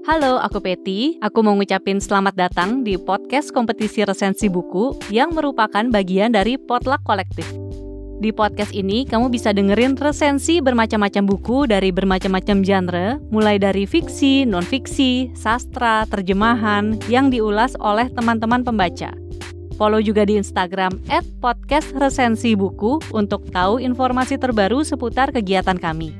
Halo, aku Peti. Aku mau ngucapin selamat datang di podcast kompetisi resensi buku yang merupakan bagian dari Potluck Kolektif. Di podcast ini, kamu bisa dengerin resensi bermacam-macam buku dari bermacam-macam genre, mulai dari fiksi, non-fiksi, sastra, terjemahan, yang diulas oleh teman-teman pembaca. Follow juga di Instagram @podcastresensibuku untuk tahu informasi terbaru seputar kegiatan kami.